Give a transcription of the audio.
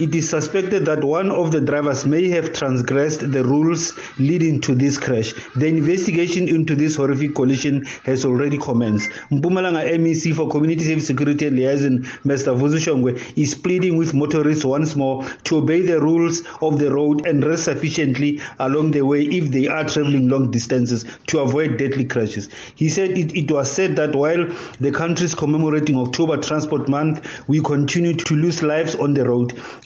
it is suspected that one of the drivers may have transgressed the rules leading to this crash. The investigation into this horrific collision has already commenced. Mpumalanga MEC for Community Safety Security and Liaison, Mr. Vusi Shongwe, is pleading with motorists once more to obey the rules of the road and rest sufficiently along the way if they are traveling long distances to avoid deadly crashes. He said it, it was said that while the country is commemorating October Transport Month, we continue to lose lives on the road.